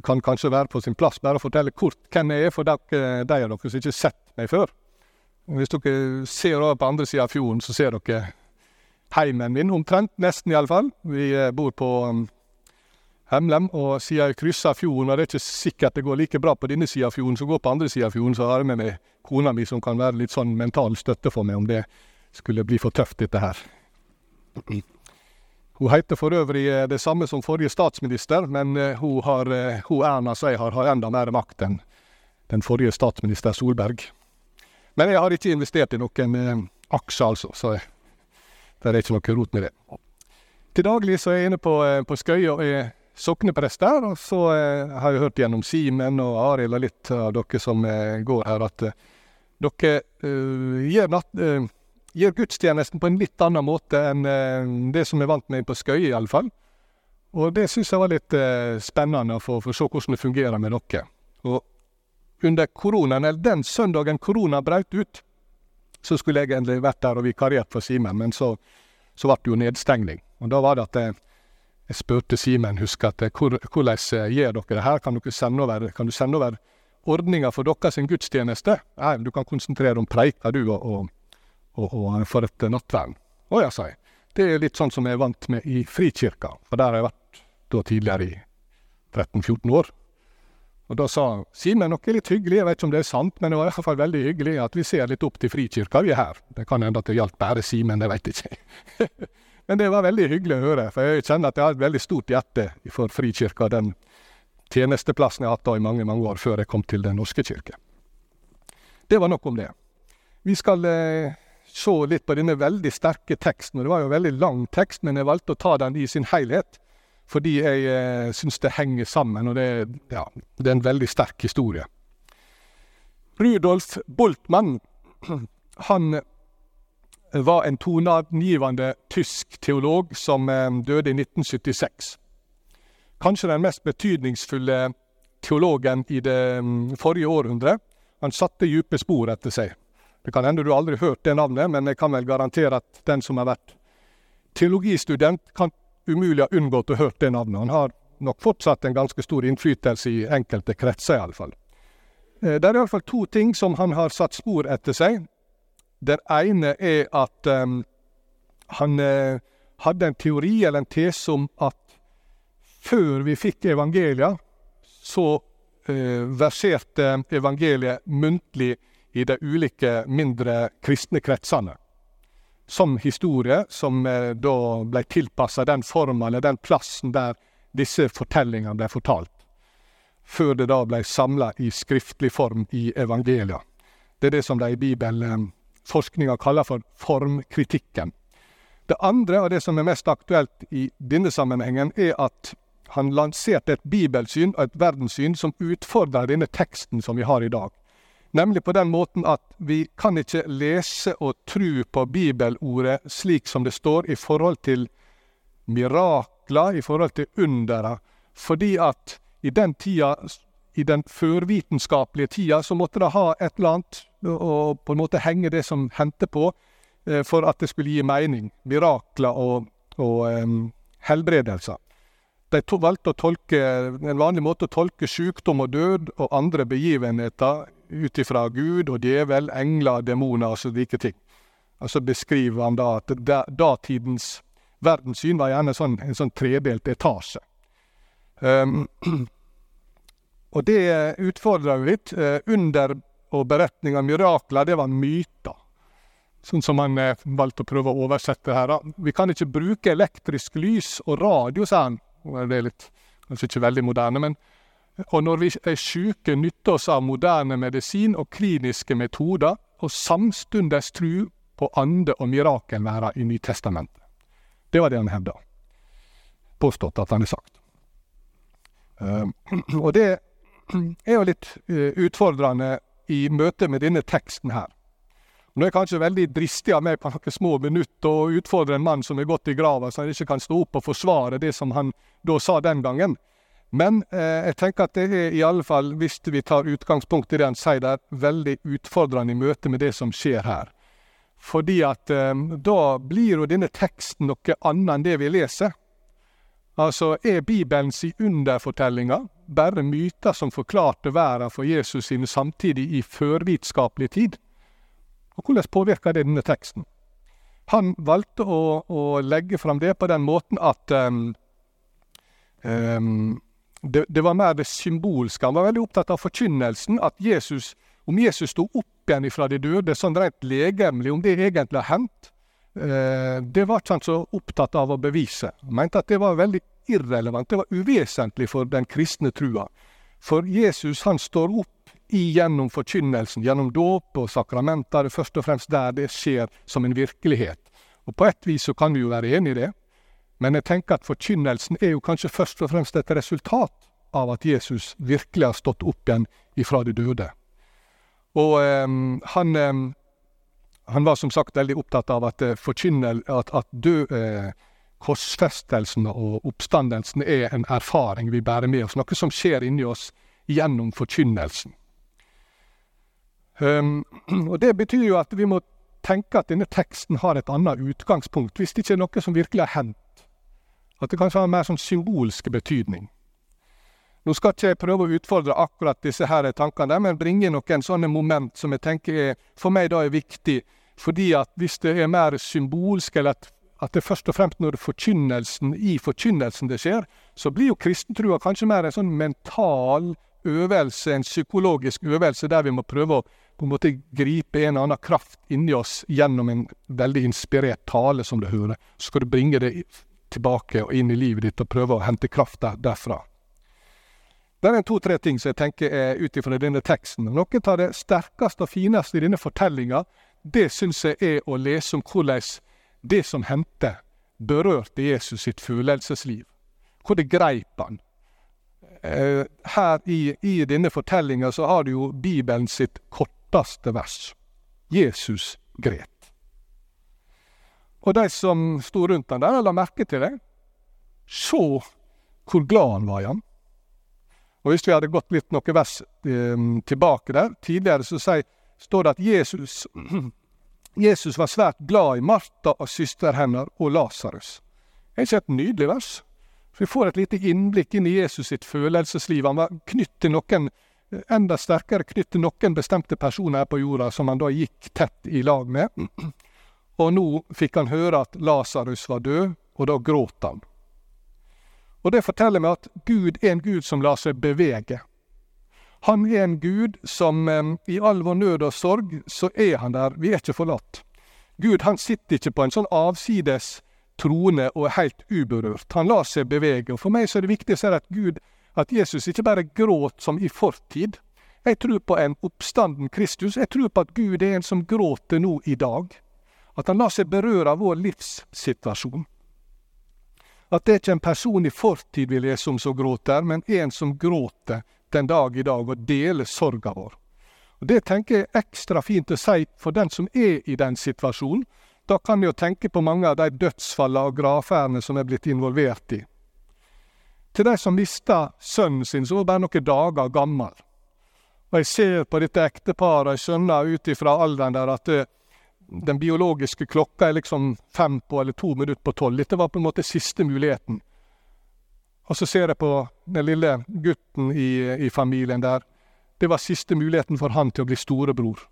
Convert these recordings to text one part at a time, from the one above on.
Det kan kanskje være på sin plass bare å fortelle kort hvem jeg er, for dere, de av dere som ikke har sett meg før. Hvis dere ser over på andre sida av fjorden, så ser dere heimen min, omtrent. Nesten, iallfall. Vi eh, bor på um, Hemlem, og siden jeg krysser fjorden, og det er ikke sikkert det går like bra på denne sida av fjorden som går på andre sida av fjorden, så har jeg med meg kona mi, som kan være litt sånn mental støtte for meg om det skulle bli for tøft, dette her. Hun heter for øvrig eh, det samme som forrige statsminister, men eh, hun, har, eh, hun Erna jeg har, har enda mer makt enn den forrige statsminister Solberg. Men jeg har ikke investert i noen aksjer, altså, så det er ikke noe rot med det. Til daglig så er jeg inne på, på Skøye og er sokneprest der, og så har jeg hørt gjennom Simen og Arild og litt av dere som går her, at dere gjør, natt, gjør gudstjenesten på en litt annen måte enn eh, det som er vant med på Skøye, iallfall. Og det syns jeg var litt eh, spennende for, for å se hvordan det fungerer med dere. Og under koronaen, eller den søndagen korona brøt ut, så skulle jeg egentlig vært der og vikariert for Simen, men så, så ble det jo nedstengning. Og da var det at jeg, jeg spurte Simen, husker at hvor, hvordan eh, gjør dere det her? Kan, dere sende over, kan du sende over ordninga for deres gudstjeneste? Nei, du kan konsentrere om preika, du, og, og, og, og for et nattvern. Sa jeg. Det er litt sånn som jeg er vant med i Frikirka, for der har jeg vært da tidligere i 13-14 år. Og da sa Simen noe litt hyggelig, jeg vet ikke om det er sant, men det var i hvert fall veldig hyggelig at vi ser litt opp til Frikirka, vi er her. Det kan hende at det gjaldt bare Simen, det veit jeg ikke. men det var veldig hyggelig å høre, for jeg kjenner at jeg har et veldig stort hjerte for Frikirka, den tjenesteplassen jeg har hatt da i mange, mange år, før jeg kom til Den norske kirke. Det var nok om det. Vi skal eh, se litt på denne veldig sterke teksten, og det var jo veldig lang tekst, men jeg valgte å ta den i sin helhet fordi jeg eh, syns det henger sammen, og det, ja, det er en veldig sterk historie. Rudolf Boltmann, han var en toneangivende tysk teolog som eh, døde i 1976. Kanskje den mest betydningsfulle teologen i det mm, forrige århundret. Han satte dype spor etter seg. Det kan hende du aldri har hørt det navnet, men jeg kan vel garantere at den som har vært teologistudent, kan umulig ha unngått å høre det navnet. Han har nok fortsatt en ganske stor innflytelse i enkelte kretser, iallfall. Eh, det er iallfall to ting som han har satt spor etter seg. Det ene er at um, han uh, hadde en teori eller en tese om at før vi fikk evangelia, så uh, verserte evangeliet muntlig i de ulike mindre kristne kretsene som historie, som eh, da ble tilpassa den forma eller den plassen der disse fortellingene ble fortalt. Før det da ble samla i skriftlig form i evangelia. Det er det som de i bibelforskninga kaller for formkritikken. Det andre, og det som er mest aktuelt i denne sammenhengen, er at han lanserte et bibelsyn og et verdenssyn som utfordrer denne teksten som vi har i dag. Nemlig på den måten at vi kan ikke lese og tru på bibelordet slik som det står, i forhold til mirakler, i forhold til undera, fordi at i den tida, i den førvitenskapelige tida, så måtte det ha et eller annet å på en måte henge det som hendte på, eh, for at det skulle gi mening. Mirakler og, og um, helbredelser. De valgte å tolke, en vanlig måte å tolke sykdom og død og andre begivenheter ut ifra Gud og djevel, engler, demoner og slike ting. Og så beskriver han da at datidens verdenssyn var gjerne sånn, en sånn tredelt etasje. Um, og det utfordrer jo litt. Uh, under og beretning av mirakler, det var myter. Sånn som han uh, valgte å prøve å oversette her. Vi kan ikke bruke elektrisk lys og radio, sa han. Det er litt, kanskje ikke veldig moderne, men og når vi er syke, nytter oss av moderne medisin og kliniske metoder, og samstundes tru på ande- og mirakelværa i Nytestamentet. Det var det han hevda. Påstått at han har sagt. Uh, og det er jo litt uh, utfordrende i møte med denne teksten her. Nå er jeg kanskje veldig dristig av meg på noen små minutter å utfordre en mann som er gått i grava, så han ikke kan stå opp og forsvare det som han da sa den gangen. Men eh, jeg tenker at det er i alle fall, hvis vi tar utgangspunkt i det han sier der, veldig utfordrende i møte med det som skjer her. Fordi at eh, da blir jo denne teksten noe annet enn det vi leser. Altså, er Bibelens underfortellinger bare myter som forklarte verden for Jesus sine samtidig i førvitenskapelig tid? Og hvordan påvirker det denne teksten? Han valgte å, å legge fram det på den måten at um, um, det, det, var mer det symbolske. Han var veldig opptatt av forkynnelsen. At Jesus, om Jesus sto opp igjen fra de døde, sånn rent legemlig, om det egentlig har hendt, eh, det var ikke han så opptatt av å bevise. Han mente at det var veldig irrelevant. Det var uvesentlig for den kristne trua. For Jesus han står opp igjennom forkynnelsen, gjennom dåp og sakramenter. Er først og fremst der det skjer som en virkelighet. Og På et vis så kan vi jo være enig i det, men jeg tenker at forkynnelsen er jo kanskje først og fremst et resultat av at Jesus virkelig har stått opp igjen ifra de døde. Og eh, han, eh, han, var som sagt veldig opptatt av at, uh, at, at død, eh, korsfestelsen og oppstandelsen er en erfaring vi bærer med oss, noe som skjer inni oss gjennom forkynnelsen. Um, og Det betyr jo at vi må tenke at denne teksten har et annet utgangspunkt, hvis det ikke er noe som virkelig har hendt. At det kanskje har en mer sånn symbolsk betydning. Nå skal ikke jeg prøve å utfordre akkurat disse her tankene, men bringe noen sånne moment som jeg tenker er, for meg da er viktig. Fordi at hvis det er mer symbolsk, eller at, at det først og fremst når det forkynnelsen, i forkynnelsen det skjer, så blir jo kristentrua kanskje mer en sånn mental øvelse, en psykologisk øvelse der vi må prøve å på en måte gripe en annen kraft inni oss gjennom en veldig inspirert tale, som du hører. Så skal du bringe det tilbake og inn i livet ditt og prøve å hente kraft der, derfra. Det er to-tre ting som jeg tenker er ut ifra denne teksten. Noe av det sterkeste og fineste i denne fortellinga, det syns jeg er å lese om hvordan det som hendte, berørte Jesus sitt følelsesliv. Hvor det greip han. Eh, her i, i denne fortellinga så har du jo Bibelen sitt korteste vers. Jesus gret. Og de som sto rundt han der, la merke til det. Så hvor glad han var i ham. Og Hvis vi hadde gått litt noen vers eh, tilbake der, tidligere så sier, står det at Jesus, Jesus var svært glad i Martha og søster hennes og Lasarus. Er ikke et nydelig vers? vi får et lite innblikk inn i Jesus sitt følelsesliv. Han var knytt til noen enda sterkere knytt til noen bestemte personer på jorda som han da gikk tett i lag med. Og nå fikk han høre at Lasarus var død, og da gråt han. Og Det forteller meg at Gud er en Gud som lar seg bevege. Han er en Gud som eh, i all vår nød og sorg, så er han der. Vi er ikke forlatt. Gud han sitter ikke på en sånn avsides trone og er helt uberørt. Han lar seg bevege. Og For meg så er det viktig å si at Gud at Jesus ikke bare gråt som i fortid. Jeg tror på en oppstanden Kristus. Jeg tror på at Gud er en som gråter nå i dag. At han lar seg berøre av vår livssituasjon. At det er ikke en person i fortid vi leser om som gråter, men en som gråter den dag i dag og deler sorga vår. Og Det tenker jeg er ekstra fint å si for den som er i den situasjonen. Da kan vi jo tenke på mange av de dødsfallene og gravferdene som er blitt involvert i til de som mista sønnen sin, som var bare noen dager gammel. Og jeg ser på dette ekteparet, og jeg skjønner ut ifra alderen der at den biologiske klokka er liksom fem på eller to minutter på tolv. Dette var på en måte siste muligheten. Og så ser jeg på den lille gutten i, i familien der. Det var siste muligheten for han til å bli storebror.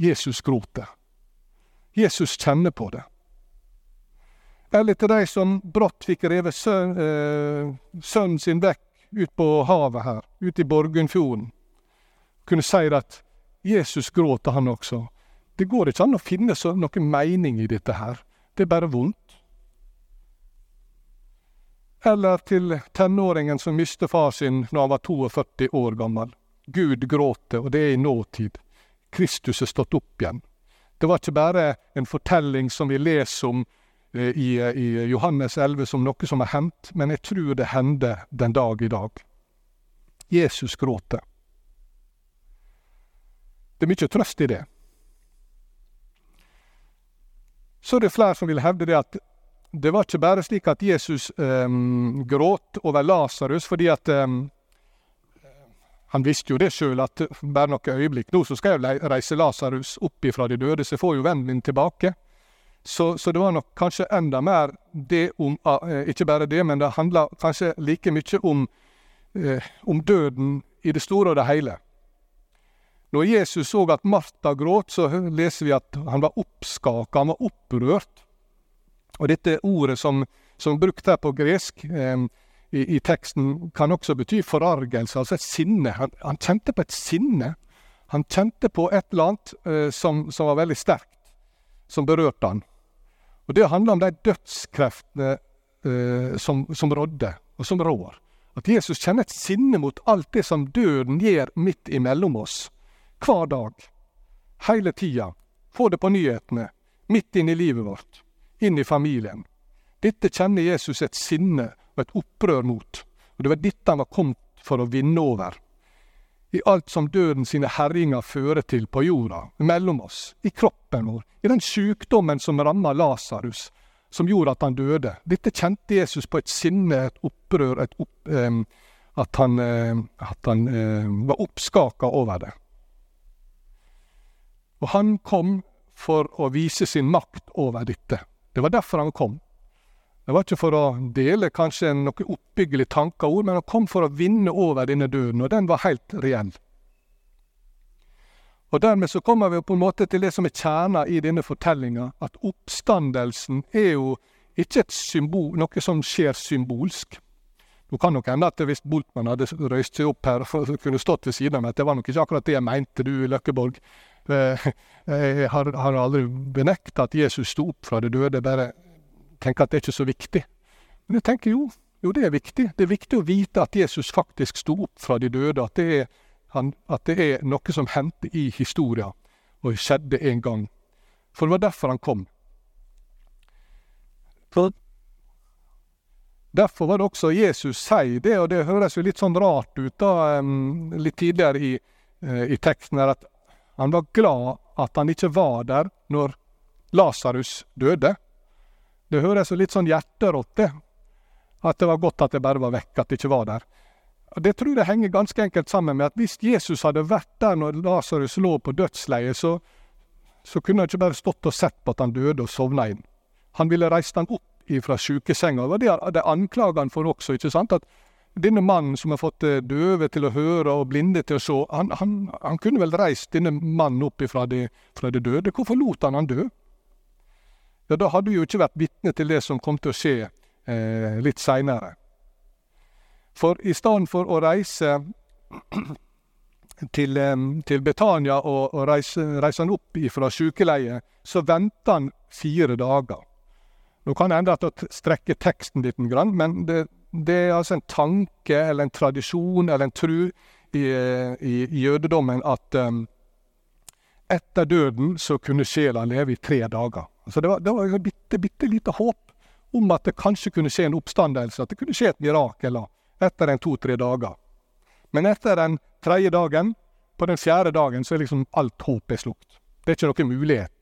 Jesus gråter. Jesus kjenner på det. Eller til de som brått fikk revet søn, eh, sønnen sin vekk ut på havet her, ute i Borgundfjorden. Kunne si at Jesus gråter, han også. Det går ikke an å finne noen mening i dette her. Det er bare vondt. Eller til tenåringen som mistet far sin når han var 42 år gammel. Gud gråter, og det er i nåtid. Kristus er stått opp igjen. Det var ikke bare en fortelling som vi leser om Eh, i, i Johannes 11 som noe som har hendt, men jeg tror det hender den dag i dag. Jesus gråter. Det er mye trøst i det. Så er det flere som vil hevde det at det var ikke bare slik at Jesus um, gråt over Lasarus, fordi at um, Han visste jo det sjøl, at bare noen øyeblikk nå så skal jeg reise Lasarus opp ifra de døde, så jeg får jo vennen min tilbake. Så, så, det var nok kanskje enda mer det om uh, Ikke bare det, men det handla kanskje like mye om, uh, om døden i det store og det hele. Når Jesus så at Martha gråt, så leser vi at han var oppskaka, han var opprørt. Og dette ordet som, som er brukt her på gresk eh, i, i, teksten, kan også bety forargelse, altså et sinne. Han, han, kjente på et sinne. Han kjente på et eller annet eh, som, som, var veldig sterkt, som berørte han. Og Det handler om de dødskreftene eh, som, som rådde, og som rår. At Jesus kjenner et sinne mot alt det som døden gjør midt imellom oss. Hver dag. Hele tida. Få det på nyhetene. Midt inn i livet vårt. Inn i familien. Dette kjenner Jesus et sinne og et opprør mot. Og det var dette han var kommet for å vinne over. I alt som døden sine herjinger fører til på jorda, mellom oss, i kroppen vår, i den sykdommen som ramma Lasarus, som gjorde at han døde. Dette kjente Jesus på et sinne, et opprør, et opp, eh, at han, eh, at han eh, var oppskaka over det. Og han kom for å vise sin makt over dette. Det var derfor han kom. Det var ikke for å dele kanskje noen oppbyggelig tanker og ord, men han kom for å vinne over denne døden, og den var helt reell. Og Dermed så kommer vi på en måte til det som er kjerna i denne fortellinga, at oppstandelsen er jo ikke symbol, noe som skjer symbolsk. Nå kan nok hende at hvis Boltmann hadde røyst seg opp her for kunne stått ved siden av meg, at det var nok ikke akkurat det jeg mente, du Løkkeborg. Eh, jeg har, har aldri benekta at Jesus sto opp fra det døde, bare tenker at det er ikke så viktig. Men jeg tenker jo, jo det er viktig. Det er viktig å vite at Jesus faktisk sto opp fra de døde. At det er, han, at det er noe som hendte i historia, og skjedde en gang. For det var derfor han kom. For Derfor var det også Jesus sier det, og det høres jo litt sånn rart ut da, litt tidligere i, uh, i teksten her, at han var glad at han ikke var der når Lasarus døde. Det høres litt sånn hjerterått, det. At det var godt at det bare var vekk, at det ikke var der. Det tror jeg henger ganske enkelt sammen med at hvis Jesus hadde vært der når Lasarus lå på dødsleiet, så, så kunne han ikke bare stått og sett på at han døde og sovna inn. Han ville reist han opp fra sjukesenga. Det var det de anklaga han for også. ikke sant? At denne mannen som har fått eh, døve til å høre og blinde til å se, han, han, han kunne vel reist denne mannen opp fra de, fra de døde. Hvorfor lot han han dø? ja, da hadde vi jo ikke vært vitne til det som kom til å skje eh, litt seinere. For i stedet for å reise til, eh, til Betania og, og reise, reise, han opp fra sykeleiet, så venta han fire dager. Nå kan det hende at jeg strekker teksten litt, men det, det, er altså en tanke eller en tradisjon eller en tru i, i, i jødedommen at um, etter døden så kunne sjela leve i tre dager. Så det var, det var et bitte, bitte lite håp om at det kanskje kunne skje en oppstandelse, at det kunne skje et mirakel etter en to-tre dager. Men etter den tredje dagen, på den fjerde dagen, så er liksom alt håp er slukt. Det er ikke noen mulighet.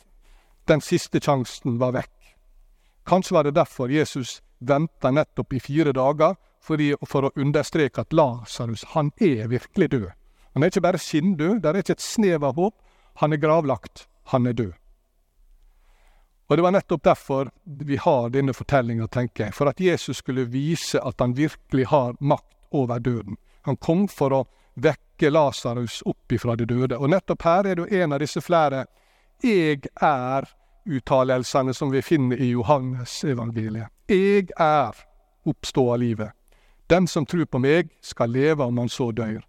Den siste sjansen var vekk. Kanskje var det derfor Jesus venta nettopp i fire dager, fordi, for å understreke at Lasarus, han er virkelig død. Han er ikke bare skinndød, det er ikke et snev av håp. Han er gravlagt. Han er død. Og Det var nettopp derfor vi har denne fortellinga, tenker jeg. For at Jesus skulle vise at han virkelig har makt over døden. Han kom for å vekke Lasarus opp ifra de døde. Og nettopp her er det en av disse flere 'jeg er'-uttalelsene som vi finner i Johannes-evangeliet. 'Jeg er oppstå av livet'. Den som tror på meg, skal leve om han så dør.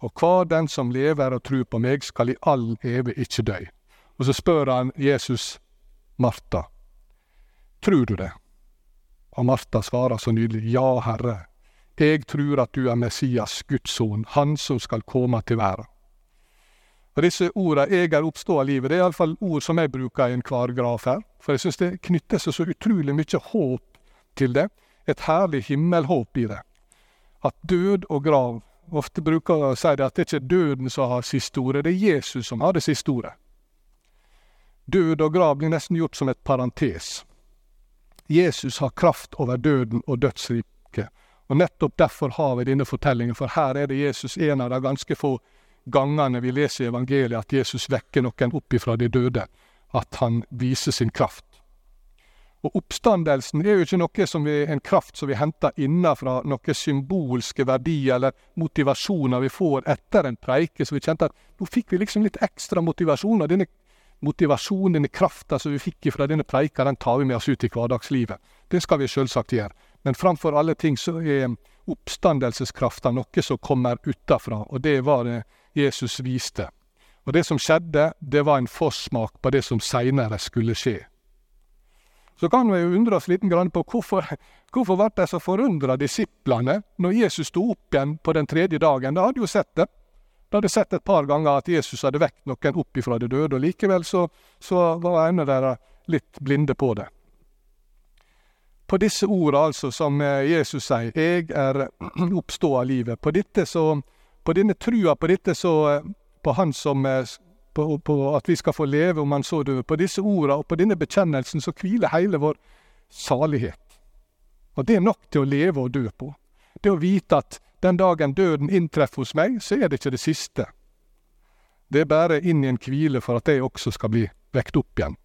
Og hver den som lever og tror på meg, skal i all evig ikke dø. Og så spør han Jesus Martha, tror du det? Og Martha svarer så nydelig, ja, Herre, jeg tror at du er Messias, Guds sønn, Han som skal komme til verden. Og Disse ordene 'jeg er oppstå av livet' det er iallfall ord som jeg bruker i enhver graf her. For jeg syns det knytter seg så utrolig mye håp til det. Et herlig himmelhåp i det. At død og grav Ofte bruker man å si det at det er ikke døden som har siste ordet, det er Jesus som har det siste ordet. Død og grav blir nesten gjort som et parentes. Jesus har kraft over døden og dødsriket. Og nettopp derfor har vi denne fortellingen, for her er det Jesus en av de ganske få gangene vi leser i evangeliet at Jesus vekker noen opp ifra de døde. At han viser sin kraft. Og oppstandelsen er jo ikke noe som vi, en kraft som vi henter innenfra, noen symbolske verdier eller motivasjoner vi får etter en preike. Så vi kjente at nå fikk vi liksom litt ekstra motivasjon. Og denne motivasjonen, denne krafta som vi fikk fra denne preika, den tar vi med oss ut i hverdagslivet. Det skal vi selvsagt gjøre. Men framfor alle ting så er oppstandelseskrafta noe som kommer utafra, og det var det Jesus viste. Og det som skjedde, det var en forsmak på det som seinere skulle skje. Så kan vi undre oss litt på hvorfor, hvorfor ble de så forundra, disiplene, når Jesus sto opp igjen på den tredje dagen. De hadde jo sett det. De hadde sett et par ganger at Jesus hadde vekt noen opp ifra de døde, og likevel så, så var en av deres litt blinde på det. På disse ordene altså, som eh, Jesus sier, 'Jeg er oppstå av livet'. På dette så, på denne trua på dette så, eh, på Han som på, på, at vi skal få leve om han så dør. På disse ordene og på denne bekjennelsen så hviler hele vår salighet. Og det er nok til å leve og dø på. Det å vite at den dagen døden inntreffer hos meg, så er det ikke det siste. Det er bare inn i en hvile for at jeg også skal bli vekt opp igjen.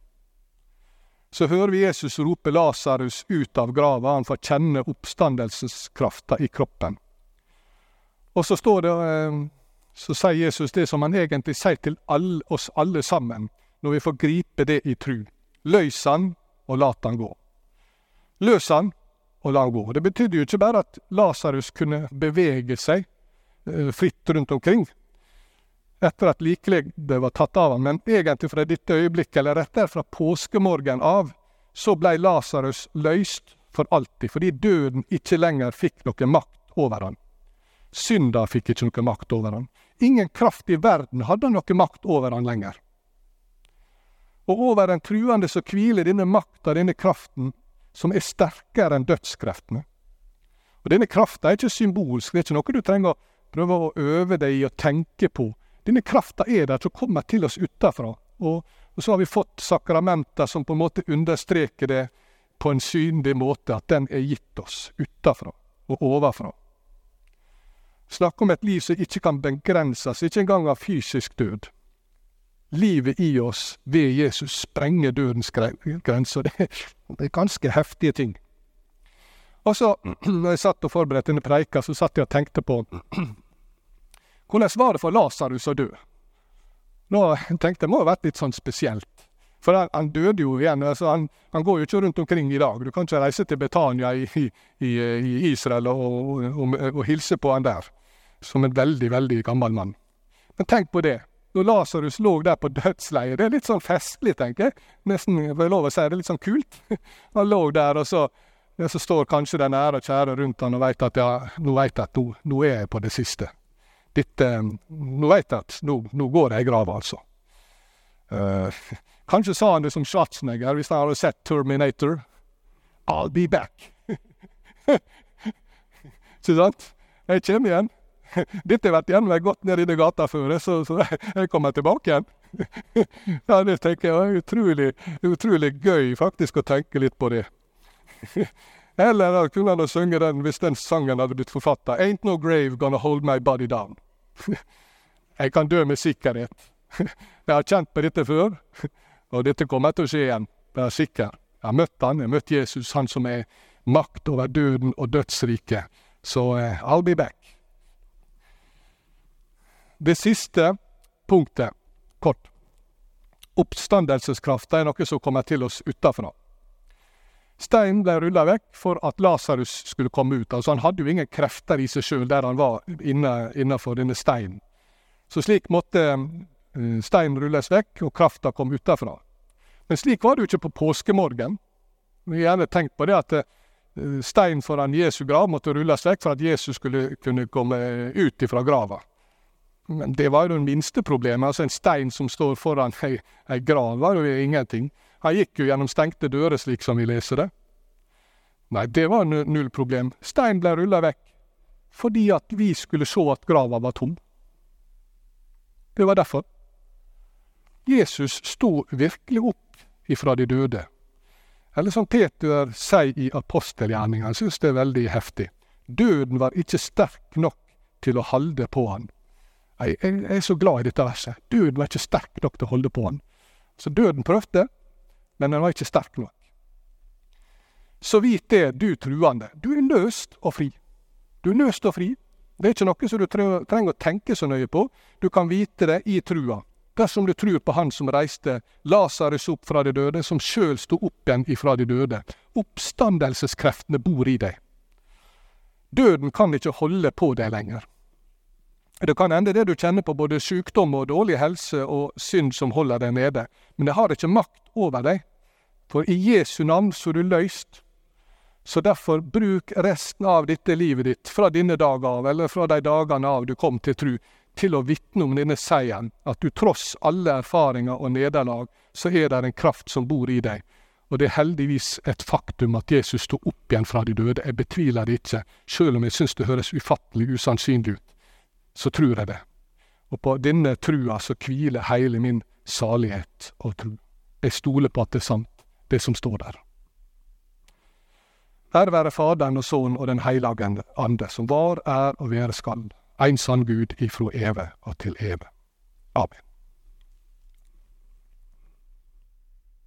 Så hører vi Jesus rope Lasarus ut av grava, han får kjenne oppstandelseskrafta i kroppen. Og så står det eh, så sier Jesus det som han egentlig sier til alle, oss alle sammen, når vi får gripe det i tru. Løs han, og lat han gå. Løs han, og la han gå. Det betydde jo ikke bare at Lasarus kunne bevege seg eh, fritt rundt omkring etter at likeledet var tatt av ham, men egentlig fra dette øyeblikket, eller rettere fra påskemorgen av, så blei Lasarus løyst for alltid, fordi døden ikke lenger fikk noe makt over han. Synda fikk ikke noe makt over han. Ingen kraft i verden hadde noe makt over han lenger. Og over den truende så hviler denne makta, denne kraften, som er sterkere enn dødskreftene. Og denne krafta er ikke symbolsk, det er ikke noe du trenger å prøve å øve deg i å tenke på. Denne krafta er der, som kommer til oss utafra. Og, og, så har vi fått sakramenter som på en måte understreker det på en synlig måte, at den er gitt oss utafra og ovenfra. Snakke om et liv som ikke kan begrenses, ikke engang av fysisk død. Livet i oss ved Jesus sprenger dødens grenser. Det, det er ganske heftige ting. Og så, når jeg satt og forberedte denne preika, så satt jeg og tenkte på hvordan var det for Lasarus å dø? Nå tenkte jeg må ha vært litt sånn spesielt. For han, han døde jo igjen. altså han, han, går jo ikke rundt omkring i dag. Du kan ikke reise til Betania i, i, i Israel og, og, og, og hilse på han der som en veldig, veldig gammel mann. Men tenk på det. Når Lasarus lå der på dødsleiet, det er litt sånn festlig, tenker jeg. Nesten, får jeg lov å si, det er litt sånn kult. Han lå der, og så, ja, så står kanskje den ære og kjære rundt han og veit at ja, nå veit jeg at nå, nå, er jeg på det siste. Dette, nå veit jeg at nå, nå, går jeg i grava, altså. Uh, kanskje sa han det som Schwarzenegger hvis han hadde sett Terminator. I'll be back. Ikke sant? Jeg kommer igjen. Dette vært gjennom, jeg har gått ned i gata før, så, så jeg kommer tilbake igjen. Ja, det tenker jeg er utrolig, utrolig gøy faktisk å tenke litt på det. Eller kunne han synge den hvis den sangen hadde blitt forfatta. Ain't no grave gonna hold my body down. Jeg kan dø med sikkerhet. Jeg har kjent på dette før, og dette kommer til å skje igjen. Vær sikker. Jeg har møtt han, jeg har møtt Jesus, han som er makt over døden og dødsriket. Så uh, I'll be back. Det siste punktet, kort. Oppstandelseskrafta er noe som kommer til oss utafra. Steinen ble rulla vekk for at Lasarus skulle komme ut. Altså Han hadde jo ingen krefter i seg sjøl der han var inne, innafor denne steinen. Så slik måtte uh, steinen rulles vekk, og krafta kom utafra. Men slik var det jo ikke på påskemorgen. Vi har gjerne tenkt på det at uh, steinen foran Jesu grav måtte rulles vekk for at Jesus skulle kunne komme ut ifra grava. Men det var jo det minste problemet. Altså En stein som står foran ei, ei grav, var jo ingenting. Han gikk jo gjennom stengte dører, slik som vi leser det. Nei, det var null problem. Stein ble rulla vekk fordi at vi skulle se at grava var tom. Det var derfor. Jesus sto virkelig opp ifra de døde. Eller som Peter sier i apostelgjerninga, jeg syns det er veldig heftig. Døden var ikke sterk nok til å holde på han. Jeg, jeg, er så glad i dette verset. Døden var ikke sterk nok til å holde på han. Så døden prøvde, men den var ikke sterk nok. så vit det, du truende. Du er løst og fri. Du er løst og fri. Det er ikke noe som du trenger å tenke så nøye på. Du kan vite det i trua. Dersom du tror på Han som reiste Lasarus opp fra de døde, som sjøl sto opp igjen ifra de døde. Oppstandelseskreftene bor i deg. Døden kan ikke holde på deg lenger. Det kan hende det du kjenner på både sykdom og dårlig helse og synd som holder deg nede, men det har ikke makt over deg. For i Jesu navn så er du løst. Så derfor bruk resten av dette livet ditt, fra denne dag av, eller fra de dagene av du kom til tru, til å vitne om denne seieren, at du tross alle erfaringer og nederlag, så er det en kraft som bor i deg. Og det er heldigvis et faktum at Jesus sto opp igjen fra de døde. Jeg betviler det ikke, sjøl om jeg syns det høres ufattelig usannsynlig ut. Så tror jeg det. Og på denne trua så hviler hele min salighet og tru. Jeg stoler på at det er sant, det som står der. Ære være Faderen og Sønnen og Den hellige ande, som var, er og være skal, ein sann Gud ifra evig og til evig. Amen.